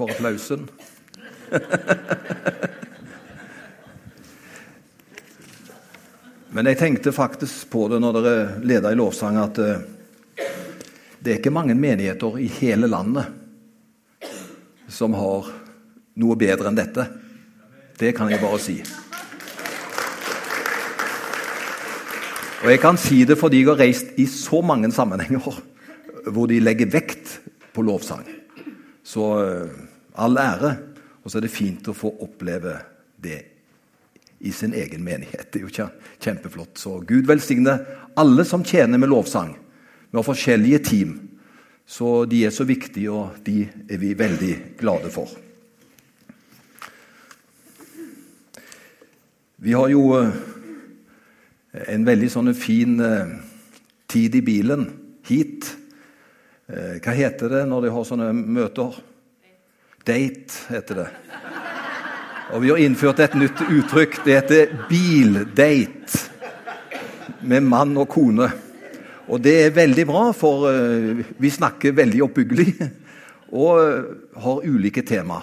for applausen. Men jeg tenkte faktisk på det når dere leda i lovsang, at eh, det er ikke mange menigheter i hele landet som har noe bedre enn dette. Det kan jeg bare si. Og jeg kan si det fordi jeg har reist i så mange sammenhenger hvor de legger vekt på lovsang. Så eh, all ære. Og så er det fint å få oppleve det i sin egen menighet. Det er jo kjempeflott. Så Gud velsigne alle som tjener med lovsang. Vi har forskjellige team. Så de er så viktige, og de er vi veldig glade for. Vi har jo eh, en veldig sånn fin eh, tid i bilen hit. Eh, hva heter det når de har sånne møter? Date, heter det. Og vi har innført et nytt uttrykk. Det heter bildate. Med mann og kone. Og det er veldig bra, for uh, vi snakker veldig oppbyggelig og uh, har ulike tema.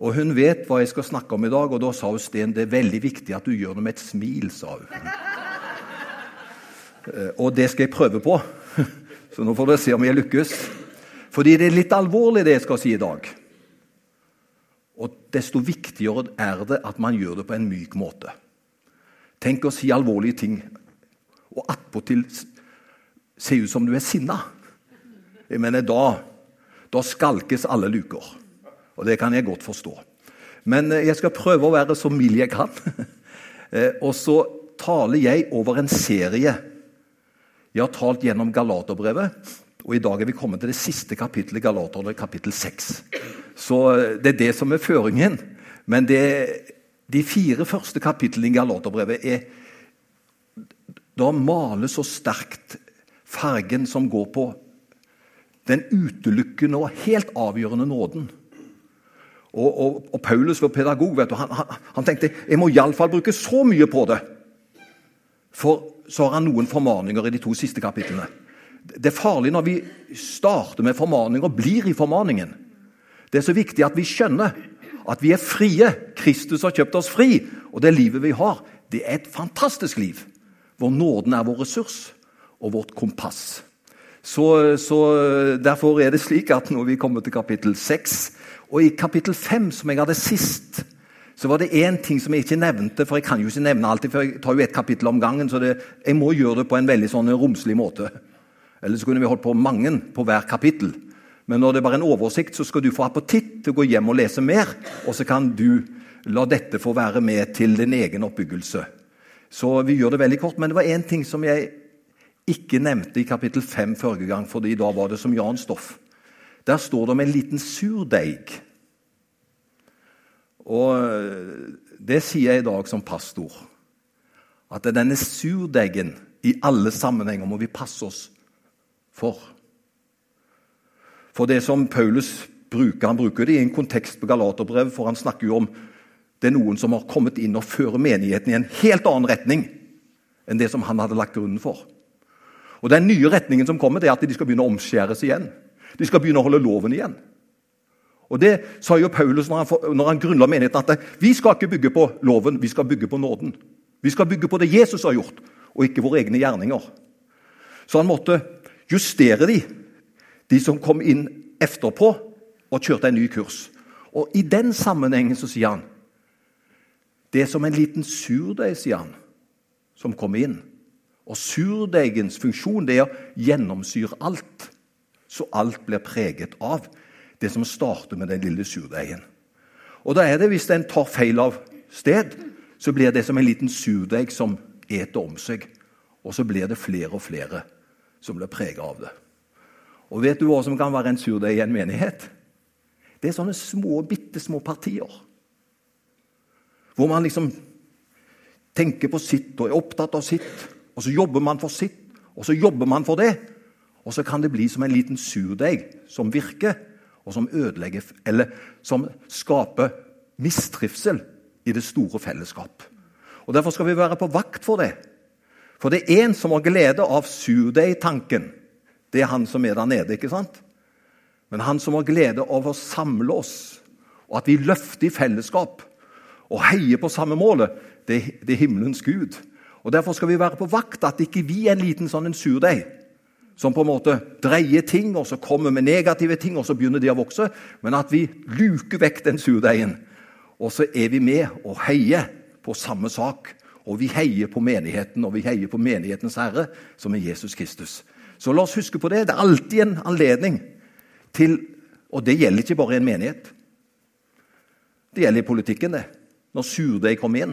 Og hun vet hva jeg skal snakke om i dag, og da sa hun Sten det er veldig viktig at du gjør det med et smil. sa hun. Uh, og det skal jeg prøve på. Så nå får dere se om jeg lykkes. Fordi det er litt alvorlig, det jeg skal si i dag. Og desto viktigere er det at man gjør det på en myk måte. Tenk å si alvorlige ting og attpåtil se ut som du er sinna. Jeg mener, da, da skalkes alle luker. Og det kan jeg godt forstå. Men eh, jeg skal prøve å være så mild jeg kan. Eh, og så taler jeg over en serie. Jeg har talt gjennom Galaterbrevet, og i dag er vi kommet til det siste kapittelet, i Galater, kapittel 6. Så eh, det er det som er føringen. Men det, de fire første kapitlene i Galaterbrevet er Da males så sterkt fargen som går på den utelukkende og helt avgjørende nåden. Og, og, og Paulus var pedagog. vet du, Han, han, han tenkte jeg må iallfall bruke så mye på det. For så har han noen formaninger i de to siste kapitlene. Det er farlig når vi starter med formaning og blir i formaningen. Det er så viktig at vi skjønner at vi er frie. Kristus har kjøpt oss fri. Og det livet vi har, det er et fantastisk liv. Hvor nåden er vår ressurs og vårt kompass. Så, så Derfor er det slik at når vi kommer til kapittel 6 Og i kapittel 5, som jeg hadde sist, så var det én ting som jeg ikke nevnte. For jeg kan jo ikke nevne alltid, for jeg tar jo ett kapittel om gangen. Så det, jeg må gjøre det på en veldig sånn romslig måte. Eller så kunne vi holdt på mange på hver kapittel. Men når det er bare en oversikt, så skal du få appetitt til å gå hjem og lese mer. Og så kan du la dette få være med til din egen oppbyggelse. Så vi gjør det veldig kort. Men det var én ting som jeg ikke nevnte i kapittel 5 forrige gang, fordi da var det som Jan Stoff. Der står det om en liten surdeig. Og det sier jeg i dag som pastor. At denne surdeigen i alle sammenhenger må vi passe oss for. For det som Paulus bruker, han bruker det i en kontekst på Galaterbrevet, for han snakker jo om det er noen som har kommet inn og fører menigheten i en helt annen retning enn det som han hadde lagt grunnen for. Og Den nye retningen som kommer, det er at de skal begynne å omskjæres igjen. De skal begynne å holde loven igjen. Og Det sa jo Paulus når han, når han grunnla menigheten, at vi skal ikke bygge på loven, vi skal bygge på nåden. Vi skal bygge på det Jesus har gjort, og ikke våre egne gjerninger. Så han måtte justere de de som kom inn etterpå og kjørte en ny kurs. Og I den sammenhengen så sier han det er som en liten surdeig, sier han, som kommer inn. Og Surdeigens funksjon det er å gjennomsyre alt, så alt blir preget av det som starter med den lille surdeigen. Og da er det, Hvis en tar feil av sted, så blir det som en liten surdeig som eter om seg. Og så blir det flere og flere som blir preget av det. Og vet du hva som kan være en surdeig i en menighet? Det er sånne små, bitte små partier. Hvor man liksom tenker på sitt og er opptatt av sitt. Og så jobber man for sitt, og så jobber man for det. Og så kan det bli som en liten surdeig som virker, og som ødelegger Eller som skaper mistrivsel i det store fellesskap. Og Derfor skal vi være på vakt for det. For det er en som har glede av surdeigtanken det er han som er der nede. ikke sant? Men han som har glede av å samle oss, og at vi løfter i fellesskap og heier på samme målet, det, det er himmelens Gud. Og Derfor skal vi være på vakt, at ikke vi er en liten sånn en surdeig som på en måte dreier ting, og så kommer med negative ting, og så begynner de å vokse. Men at vi luker vekk den surdeigen, og så er vi med og heier på samme sak. Og vi heier på menigheten, og vi heier på menighetens herre, som er Jesus Kristus. Så la oss huske på det. Det er alltid en anledning til Og det gjelder ikke bare en menighet. Det gjelder i politikken, det. Når surdeig kommer inn.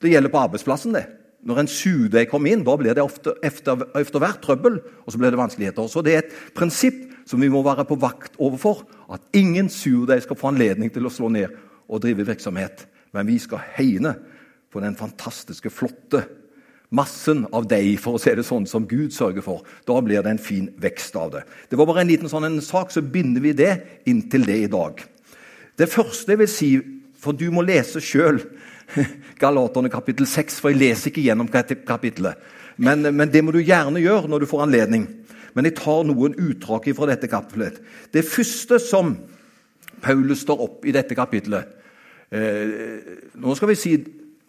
Det gjelder på arbeidsplassen. det. Når en surdeig kommer inn, da blir det ofte, efter, efter hvert trøbbel, og så blir det vanskeligheter. Så det er et prinsipp som vi må være på vakt overfor. At ingen surdeig skal få anledning til å slå ned og drive virksomhet. Men vi skal hegne på den fantastiske, flotte massen av deg, for å se det sånn, som Gud sørger for. Da blir det en fin vekst av det. Det var bare en liten sånn en sak, så binder vi det inntil det i dag. Det første jeg vil si, for du må lese sjøl Galaterne kapittel 6, for jeg leser ikke gjennom kapittelet. Men, men, det må du gjerne gjøre når du får anledning. Men jeg tar noen utdrag fra dette kapittelet. Det første som Paulus står opp i dette kapittelet eh, Nå skal vi si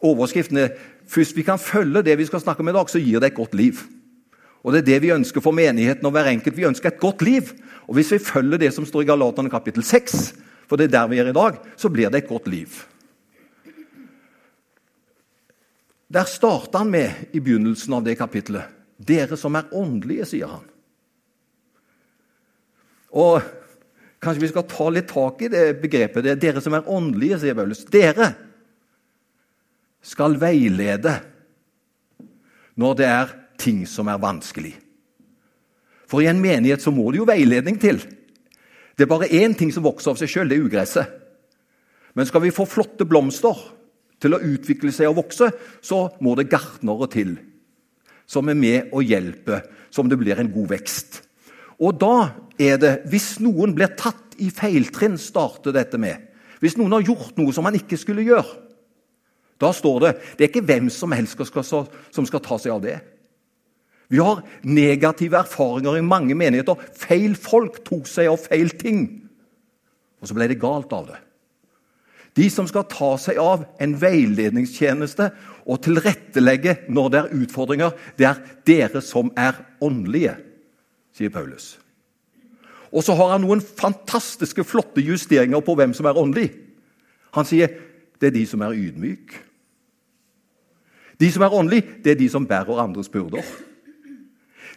overskriften er Først vi kan følge det vi skal snakke om i dag, så gir det et godt liv. Og Det er det vi ønsker for menigheten og hver enkelt. Vi ønsker et godt liv. Og Hvis vi følger det som står i Galaterne kapittel 6, for det er der vi er i dag, så blir det et godt liv. Der starter han med i begynnelsen av det kapittelet. Dere som er åndelige, sier han. Og Kanskje vi skal ta litt tak i det begrepet. Det er dere som er åndelige, sier Paulus. Dere skal veilede når det er ting som er vanskelig. For i en menighet så må det jo veiledning til. Det er bare én ting som vokser av seg sjøl, det er ugresset. Men skal vi få flotte blomster til å utvikle seg og vokse, så må det gartnere til. Som er med og hjelper, som det blir en god vekst. Og da er det, hvis noen blir tatt i feiltrinn, starter dette med. Hvis noen har gjort noe som man ikke skulle gjøre, da står det det er ikke hvem som helst som skal ta seg av det. Vi har negative erfaringer i mange menigheter. Feil folk tok seg av feil ting. Og så ble det galt av det. De som skal ta seg av en veiledningstjeneste og tilrettelegge når det er utfordringer, det er dere som er åndelige, sier Paulus. Og så har han noen fantastiske, flotte justeringer på hvem som er åndelig. Han sier det er de som er ydmyke. De som er åndelige, det er de som bærer andres byrder.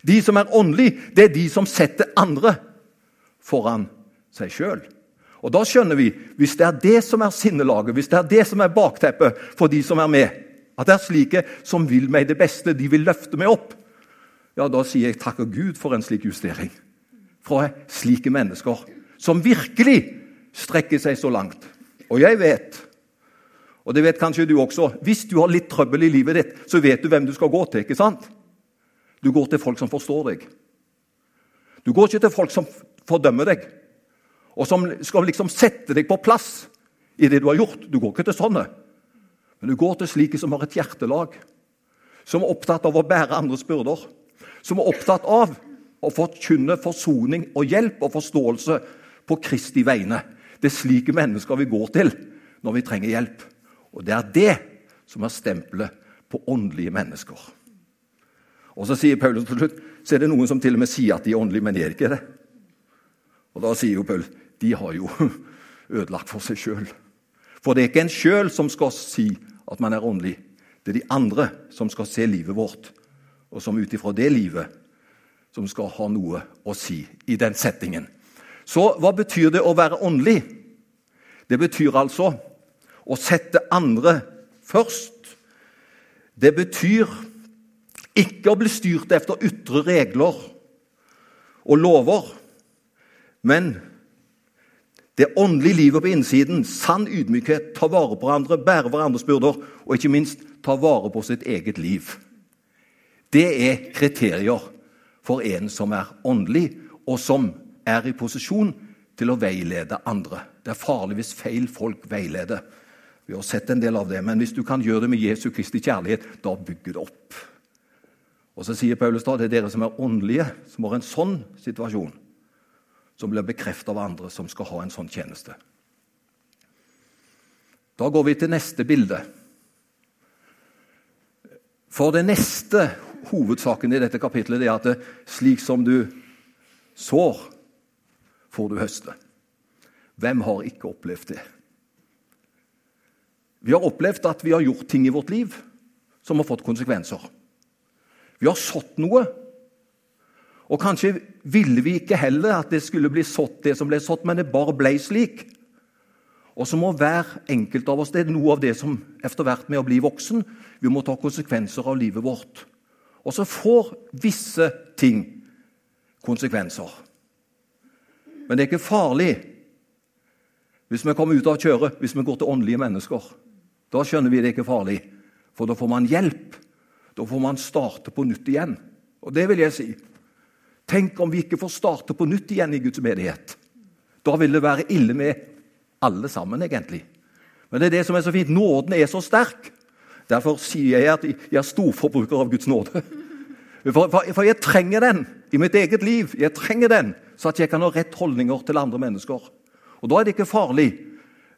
De som er åndelige, det er de som setter andre foran seg sjøl. Og da skjønner vi, hvis det er det som er sinnelaget, hvis det er det som er bakteppet for de som er med, at det er slike som vil meg det beste, de vil løfte meg opp, ja, da sier jeg takker Gud for en slik justering. Fra slike mennesker som virkelig strekker seg så langt. Og jeg vet og det vet kanskje du også. Hvis du har litt trøbbel i livet ditt, så vet du hvem du skal gå til. ikke sant? Du går til folk som forstår deg. Du går ikke til folk som fordømmer deg, og som skal liksom sette deg på plass i det du har gjort. Du går ikke til sånne. Men du går til slike som har et hjertelag, som er opptatt av å bære andres byrder, som er opptatt av å forkynne forsoning og hjelp og forståelse på Kristi vegne. Det er slike mennesker vi går til når vi trenger hjelp. Og det er det som er stempelet på åndelige mennesker. Og Så sier Paulus til slutt så er det noen som til og med sier at de er åndelige, men de er ikke det. Og Da sier jo Paul de har jo ødelagt for seg sjøl. For det er ikke en sjøl som skal si at man er åndelig. Det er de andre som skal se livet vårt, og som ut ifra det livet som skal ha noe å si i den settingen. Så hva betyr det å være åndelig? Det betyr altså å sette andre først. Det betyr ikke å bli styrt efter ytre regler og lover, men det åndelige livet på innsiden, sann ydmykhet, ta vare på hverandre, bære hverandres byrder og ikke minst ta vare på sitt eget liv. Det er kriterier for en som er åndelig, og som er i posisjon til å veilede andre. Det er farlig hvis feil folk veileder. Vi har sett en del av det, men hvis du kan gjøre det med Jesu Kristi kjærlighet, da bygger det opp. Og Så sier Paulus da det er dere som er åndelige, som har en sånn situasjon. som blir bekreftet av andre som skal ha en sånn tjeneste. Da går vi til neste bilde. For det neste hovedsaken i dette kapitlet er at det, slik som du sår, får du høste. Hvem har ikke opplevd det? Vi har opplevd at vi har gjort ting i vårt liv som har fått konsekvenser. Vi har sådd noe. Og kanskje ville vi ikke heller at det skulle bli sådd, det som ble sådd, men det bare ble slik. Og så må hver enkelt av oss Det er noe av det som etter hvert med å bli voksen Vi må ta konsekvenser av livet vårt. Og så får visse ting konsekvenser. Men det er ikke farlig hvis vi kommer ut av kjøret, hvis vi går til åndelige mennesker. Da skjønner vi det ikke er farlig, for da får man hjelp. Da får man starte på nytt igjen. Og det vil jeg si. Tenk om vi ikke får starte på nytt igjen i Guds menighet. Da vil det være ille med alle sammen, egentlig. Men det er det som er så fint. Nåden er så sterk. Derfor sier jeg at jeg er storforbruker av Guds nåde. For, for, for, jeg trenger den i mitt eget liv. Jeg trenger den Så at jeg kan ha rett holdninger til andre mennesker. Og Da er det ikke farlig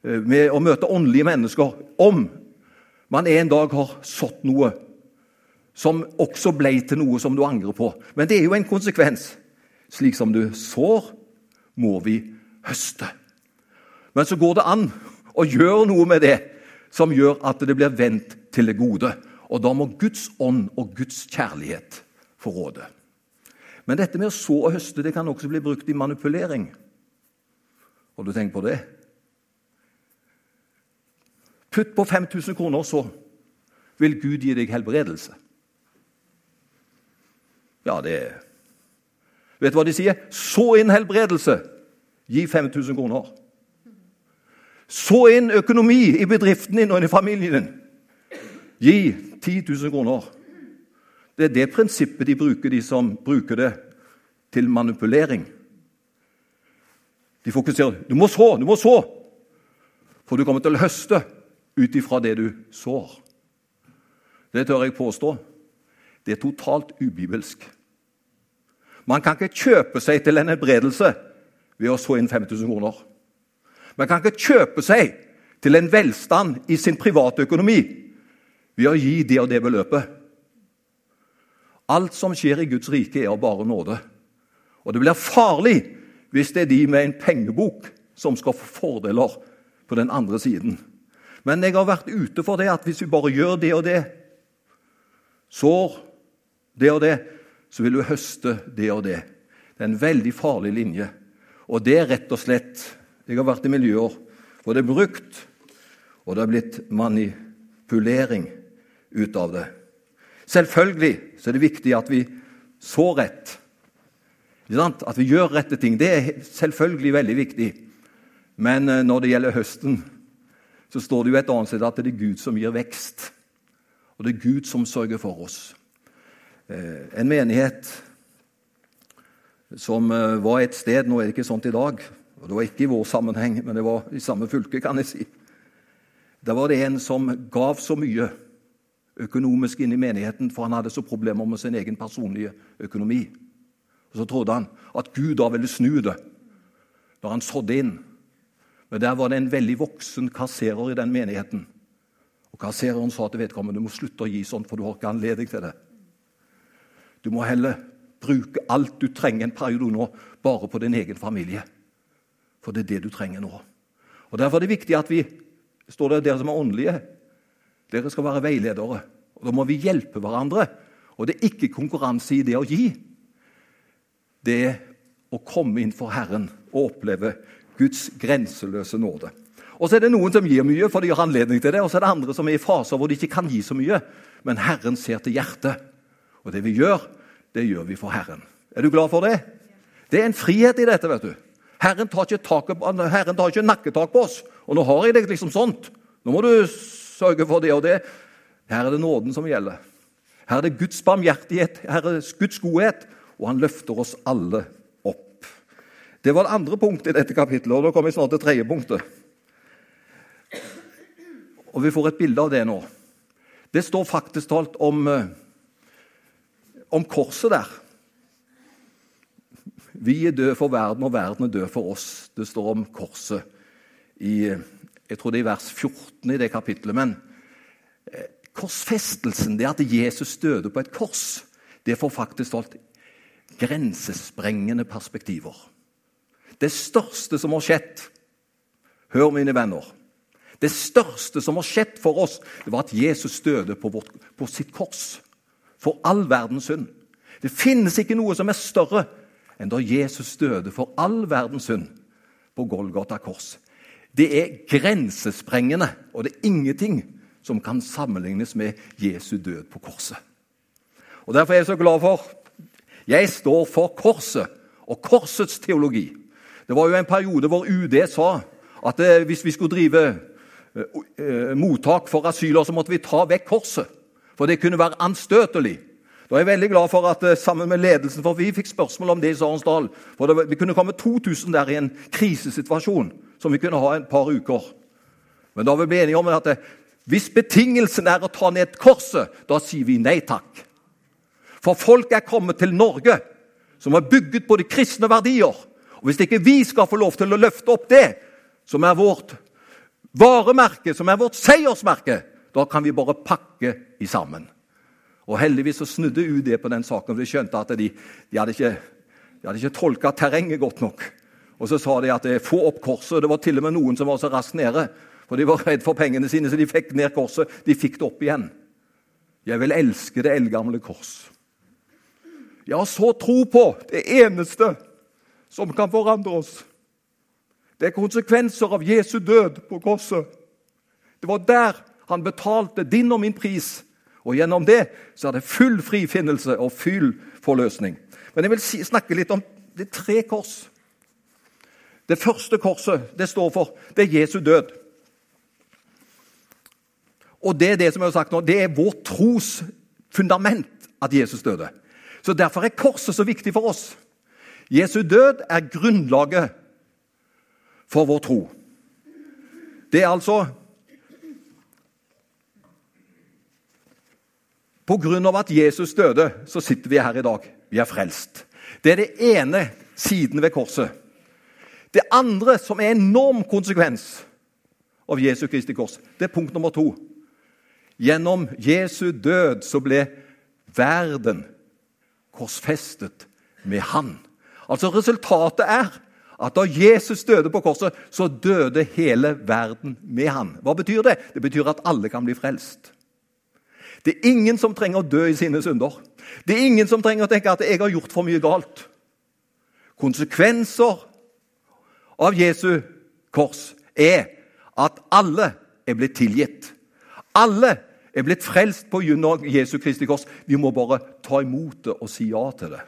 med å møte åndelige mennesker om man en dag har sådd noe som også ble til noe som du angrer på. Men det er jo en konsekvens. Slik som du sår, må vi høste. Men så går det an å gjøre noe med det som gjør at det blir vendt til det gode. Og da må Guds ånd og Guds kjærlighet få råde. Men dette med å så og høste det kan også bli brukt i manipulering. Har du tenkt på det? Putt på 5000 kroner, så vil Gud gi deg helbredelse. Ja, det Vet du hva de sier? Så inn helbredelse! Gi 5000 kroner. Så inn økonomi i bedriften din og i familien din. Gi 10 000 kroner. Det er det prinsippet de bruker, de som bruker det til manipulering. De fokuserer du må så, du må så, for du kommer til å høste ut ifra det du sår. Det tør jeg påstå. Det er totalt ubibelsk. Man kan ikke kjøpe seg til en helbredelse ved å så inn 5000 kroner. Man kan ikke kjøpe seg til en velstand i sin private økonomi ved å gi det og det beløpet. Alt som skjer i Guds rike, er av bare nåde. Og det blir farlig hvis det er de med en pengebok som skal få fordeler på den andre siden. Men jeg har vært ute for det at hvis vi bare gjør det og det, sår det og det, så vil du høste det og det. Det er en veldig farlig linje. Og det er rett og slett Jeg har vært i miljøer hvor det er brukt, og det er blitt manipulering ut av det. Selvfølgelig så er det viktig at vi så rett. At vi gjør rette ting. Det er selvfølgelig veldig viktig. Men eh, når det gjelder høsten, så står det jo et annet sted at det er Gud som gir vekst. Og det er Gud som sørger for oss. Eh, en menighet som eh, var et sted Nå er det ikke sånt i dag. og Det var ikke i vår sammenheng, men det var i samme fylke, kan jeg si. Der var det en som gav så mye økonomisk inn i menigheten, for han hadde så problemer med sin egen personlige økonomi. Og Så trodde han at Gud da ville snu det når han sådde inn. Men der var det en veldig voksen kasserer i den menigheten. Og Kassereren sa til vedkommende du må slutte å gi sånn, for du har ikke anledning til det. Du må heller bruke alt du trenger en periode nå, bare på din egen familie. For det er det du trenger nå. Og Derfor er det viktig at vi står der, dere som er åndelige, dere skal være veiledere. Og Da må vi hjelpe hverandre. Og det er ikke konkurranse i det å gi. Det er å komme inn for Herren og oppleve Guds grenseløse nåde. Og så er det noen som gir mye, for de har anledning til det. Og så er det andre som er i faser hvor de ikke kan gi så mye. Men Herren ser til hjertet. Og det vi gjør, det gjør vi for Herren. Er du glad for det? Det er en frihet i dette. vet du. Herren tar ikke, taket, Herren tar ikke nakketak på oss. Og nå har jeg det liksom sånt. Nå må du sørge for det og det. Her er det nåden som gjelder. Her er det Guds barmhjertighet, her er det Guds godhet, og han løfter oss alle. Det var det andre punktet i dette kapittelet, og da kommer vi snart til tredje punktet. Og Vi får et bilde av det nå. Det står faktisk talt om eh, om korset der. Vi er døde for verden, og verden er død for oss. Det står om korset i jeg tror det er vers 14 i det kapitlet. Men eh, korsfestelsen, det at Jesus døde på et kors, det får faktisk talt grensesprengende perspektiver. Det største som har skjedd Hør, mine venner. Det største som har skjedd for oss, det var at Jesus døde på, vårt, på sitt kors. For all verdens synd. Det finnes ikke noe som er større enn da Jesus døde for all verdens synd på Golgata kors. Det er grensesprengende, og det er ingenting som kan sammenlignes med Jesu død på korset. Og Derfor er jeg så glad for Jeg står for korset og korsets teologi. Det var jo en periode hvor UD sa at eh, hvis vi skulle drive eh, eh, mottak for asyler, så måtte vi ta vekk korset. For det kunne være anstøtelig. Da er jeg veldig glad for at sammen med ledelsen, for vi fikk spørsmål om det i Sarensdal. For det, Vi kunne komme 2000 der i en krisesituasjon som vi kunne ha et par uker. Men da er vi enige om at hvis betingelsen er å ta ned korset, da sier vi nei takk. For folk er kommet til Norge, som er bygget på de kristne verdier. Og Hvis ikke vi skal få lov til å løfte opp det, som er vårt varemerke, som er vårt seiersmerke, da kan vi bare pakke i sammen. Og Heldigvis så snudde UD på den saken, for de skjønte at de, de hadde ikke, de ikke tolka terrenget godt nok. Og så sa de at det få opp korset. Det var til og med noen som var så raskt nede. For de var redd for pengene sine, så de fikk ned korset. De fikk det opp igjen. Jeg vil elske det eldgamle kors. Jeg har så tro på det eneste som kan forandre oss. Det er konsekvenser av Jesu død på korset. Det var der han betalte din og min pris. Og gjennom det så er det full frifinnelse og full forløsning. Men jeg vil snakke litt om de tre kors. Det første korset det står for, det er Jesu død. Og det er det som jeg har sagt nå, det er vår tros fundament at Jesus døde. Så Derfor er korset så viktig for oss. Jesu død er grunnlaget for vår tro. Det er altså På grunn av at Jesus døde, så sitter vi her i dag. Vi er frelst. Det er det ene siden ved korset. Det andre, som er enorm konsekvens av Jesu Kristi kors, det er punkt nummer to. Gjennom Jesu død så ble verden korsfestet med Han. Altså Resultatet er at da Jesus døde på korset, så døde hele verden med han. Hva betyr det? Det betyr at alle kan bli frelst. Det er ingen som trenger å dø i sine synder. Det er ingen som trenger å tenke at 'jeg har gjort for mye galt'. Konsekvenser av Jesu kors er at alle er blitt tilgitt. Alle er blitt frelst på grunn av Jesu Kristi kors. Vi må bare ta imot det og si ja til det.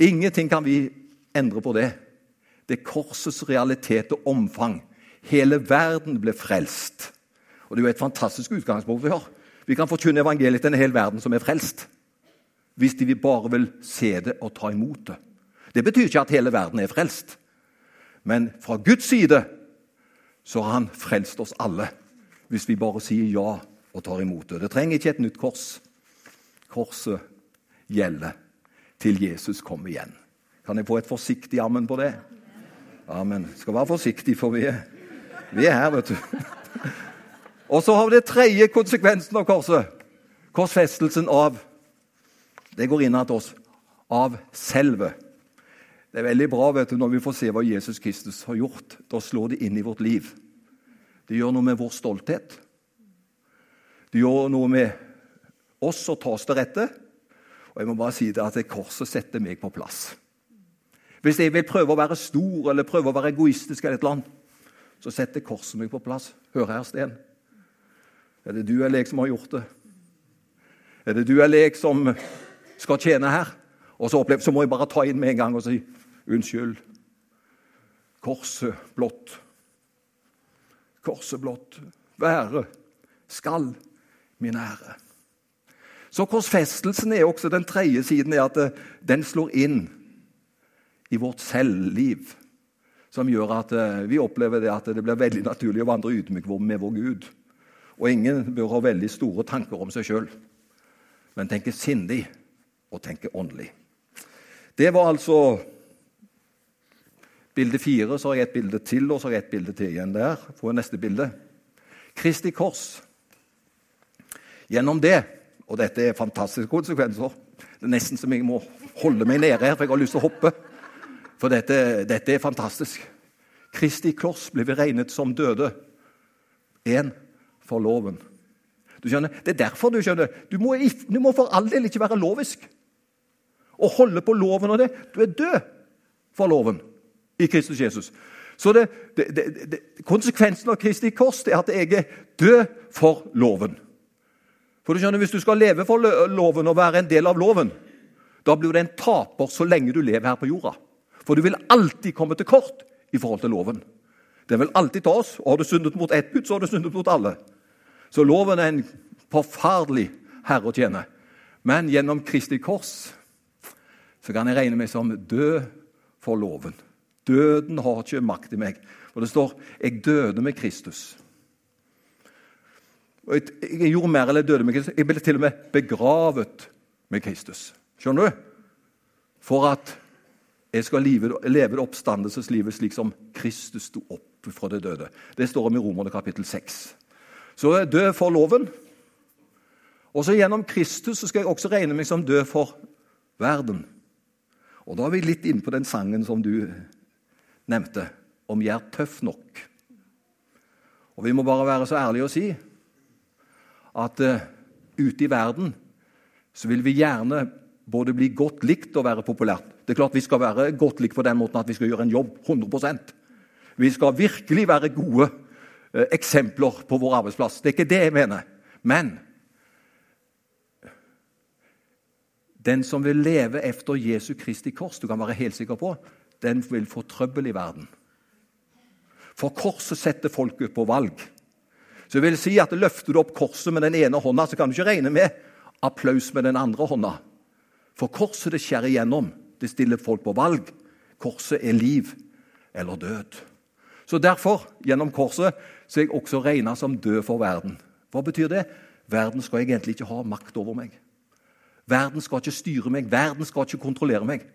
Ingenting kan vi endre på det. Det er korsets realitet og omfang. Hele verden ble frelst. Og Det er jo et fantastisk utgangspunkt vi har. Vi kan forkynne evangeliet til en hel verden som er frelst. Hvis de bare vil se det og ta imot det. Det betyr ikke at hele verden er frelst. Men fra Guds side så har han frelst oss alle, hvis vi bare sier ja og tar imot det. Det trenger ikke et nytt kors. Korset gjelder til Jesus kommer igjen. Kan jeg få et forsiktig ammen på det? Amen. Skal være forsiktig, for vi er, vi er her, vet du. Og så har vi det tredje konsekvensen av korset. Korsfestelsen av Det går inn til oss. Av selve. Det er veldig bra vet du, når vi får se hva Jesus Kristus har gjort. Da slår det inn i vårt liv. Det gjør noe med vår stolthet. Det gjør noe med oss å ta oss til rette. Og jeg må bare si det at det korset setter meg på plass. Hvis jeg vil prøve å være stor eller prøve å være egoistisk, eller et eller annet, så setter korset meg på plass. Hør her, Sten. Er det du eller jeg som har gjort det? Er det du eller jeg som skal tjene her? Og så, opplever, så må jeg bare ta inn med en gang og si Unnskyld. Korset blått. Korset blått. Være skal min ære. Så korsfestelsen er også den tredje siden, er at eh, den slår inn i vårt selvliv. Som gjør at eh, vi opplever det at det blir veldig naturlig å vandre ydmyk med vår Gud. Og ingen bør ha veldig store tanker om seg sjøl, men tenke sindig og tenke åndelig. Det var altså bilde fire. Så har jeg et bilde til, og så har jeg et bilde til igjen der. Får neste bilde. Kristi kors. Gjennom det, og dette er fantastiske konsekvenser Det er nesten som jeg må holde meg nede her, for jeg har lyst til å hoppe. For dette, dette er fantastisk. Kristi kors vi regnet som døde. Én for loven. Du skjønner? Det er derfor du skjønner. Du må, du må for all del ikke være lovisk. Og holde på loven og det. Du er død for loven i Kristus Jesus. Så det, det, det, konsekvensen av Kristi kors er at jeg er død for loven. For du skjønner, Hvis du skal leve for loven og være en del av loven, da blir du en taper så lenge du lever her på jorda. For du vil alltid komme til kort i forhold til loven. Den vil alltid ta oss. og Har du syndet mot ett bud, så har du syndet mot alle. Så loven er en forferdelig herre å tjene. Men gjennom Kristi kors så kan jeg regne meg som død for loven. Døden har ikke makt i meg. Og det står 'Jeg døde med Kristus'. Jeg, jeg gjorde mer eller døde med Kristus. Jeg ble til og med begravet med Kristus. Skjønner du? For at jeg skal leve, leve det oppstandelseslivet slik som Kristus sto opp fra det døde. Det står om i Romerne kapittel 6. Så død for loven. Og så gjennom Kristus så skal jeg også regne meg som død for verden. Og da er vi litt inne på den sangen som du nevnte, om 'Jeg er tøff nok'. Og Vi må bare være så ærlige og si at uh, ute i verden så vil vi gjerne både bli godt likt og være populært. Det er klart Vi skal være godt likt på den måten at vi skal gjøre en jobb 100% Vi skal virkelig være gode uh, eksempler på vår arbeidsplass. Det er ikke det jeg mener. Men den som vil leve efter Jesu Kristi kors, du kan være helt sikker på, den vil få trøbbel i verden. For korset setter folket på valg. Så jeg vil si at Løfter du opp korset med den ene hånda, så kan du ikke regne med applaus med den andre hånda. For korset det skjærer igjennom. Det stiller folk på valg. Korset er liv eller død. Så Derfor, gjennom korset, så er jeg også regna som død for verden. Hva betyr det? Verden skal egentlig ikke ha makt over meg. Verden skal ikke styre meg, verden skal ikke kontrollere meg.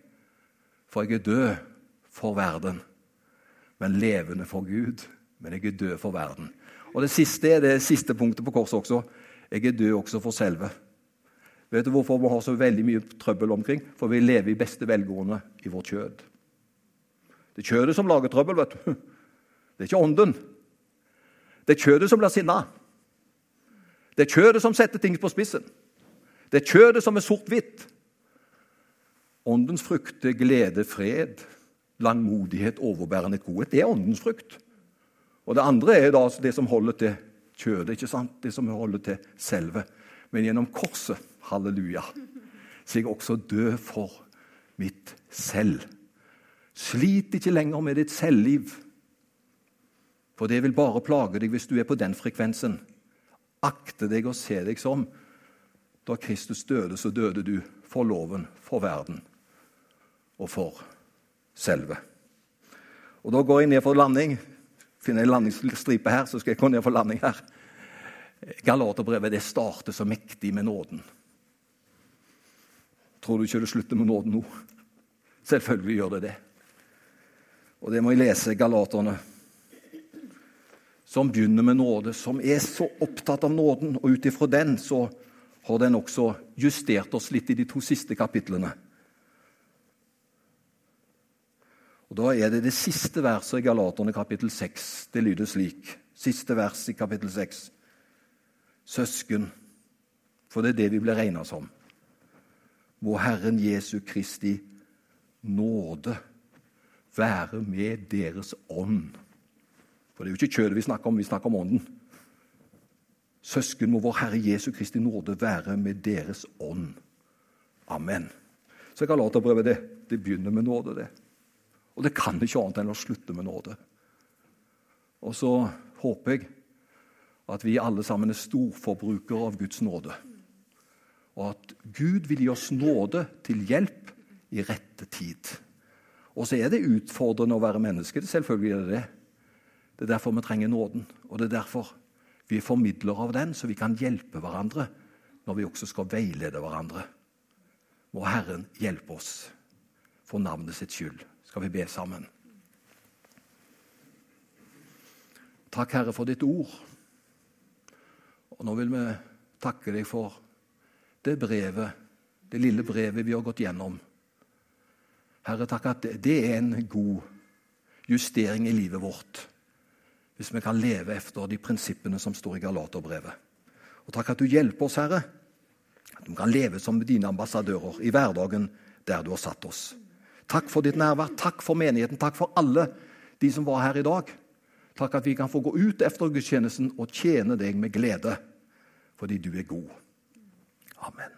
For jeg er død for verden, men levende for Gud. Men jeg er død for verden. Og Det siste er det siste punktet på korset også. Jeg er død også for selve. Vet du hvorfor vi har så veldig mye trøbbel omkring? For vi lever i beste velgående i vårt kjød. Det er kjødet som lager trøbbel. vet du. Det er ikke ånden. Det er kjødet som blir sinna. Det er kjødet som setter ting på spissen. Det er kjødet som er sort-hvitt. Åndens frukt er glede, fred, langmodighet, overbærende godhet. Det er åndens frukt. Og det andre er da det som holder til kjødet, ikke sant? det som holder til selve. Men gjennom korset, halleluja, så jeg også død for mitt selv. Slit ikke lenger med ditt selvliv, for det vil bare plage deg hvis du er på den frekvensen. Akte deg og se deg som da Kristus døde, så døde du for loven, for verden og for selve. Og Da går jeg ned for landing. Finner en landingsstripe her, så skal jeg gå ned for landing her. Galaterbrevet det starter så mektig med nåden. Tror du ikke det slutter med nåden nå? Selvfølgelig gjør det det. Og det må jeg lese Galaterne, som begynner med nåde, som er så opptatt av nåden. Og ut ifra den så har den også justert oss litt i de to siste kapitlene. Og Da er det det siste verset i Galaterne kapittel 6. Det lyder slik. Siste vers i kapittel 6. Søsken, for det er det vi blir regna som. Må Herren Jesu Kristi nåde være med deres ånd. For det er jo ikke kjødet vi snakker om, vi snakker om ånden. Søsken, må vår Herre Jesu Kristi nåde være med deres ånd. Amen. Så Galaterbrevet det, det begynner med nåde, det. Og det kan ikke annet enn å slutte med nåde. Og så håper jeg at vi alle sammen er storforbrukere av Guds nåde. Og at Gud vil gi oss nåde til hjelp i rette tid. Og så er det utfordrende å være menneske. Selvfølgelig er det det. Det er derfor vi trenger nåden. Og det er derfor vi er formidlere av den, så vi kan hjelpe hverandre når vi også skal veilede hverandre. Må Herren hjelpe oss. for navnet sitt skyld. Skal vi be sammen? Takk, Herre, for ditt ord. Og nå vil vi takke deg for det brevet, det lille brevet vi har gått gjennom. Herre, takk at det er en god justering i livet vårt. Hvis vi kan leve efter de prinsippene som står i Galaterbrevet. Og takk at du hjelper oss, Herre. At vi kan leve som dine ambassadører i hverdagen der du har satt oss. Takk for ditt nærvær. Takk for menigheten. Takk for alle de som var her i dag. Takk at vi kan få gå ut efter gudstjenesten og tjene deg med glede, fordi du er god. Amen.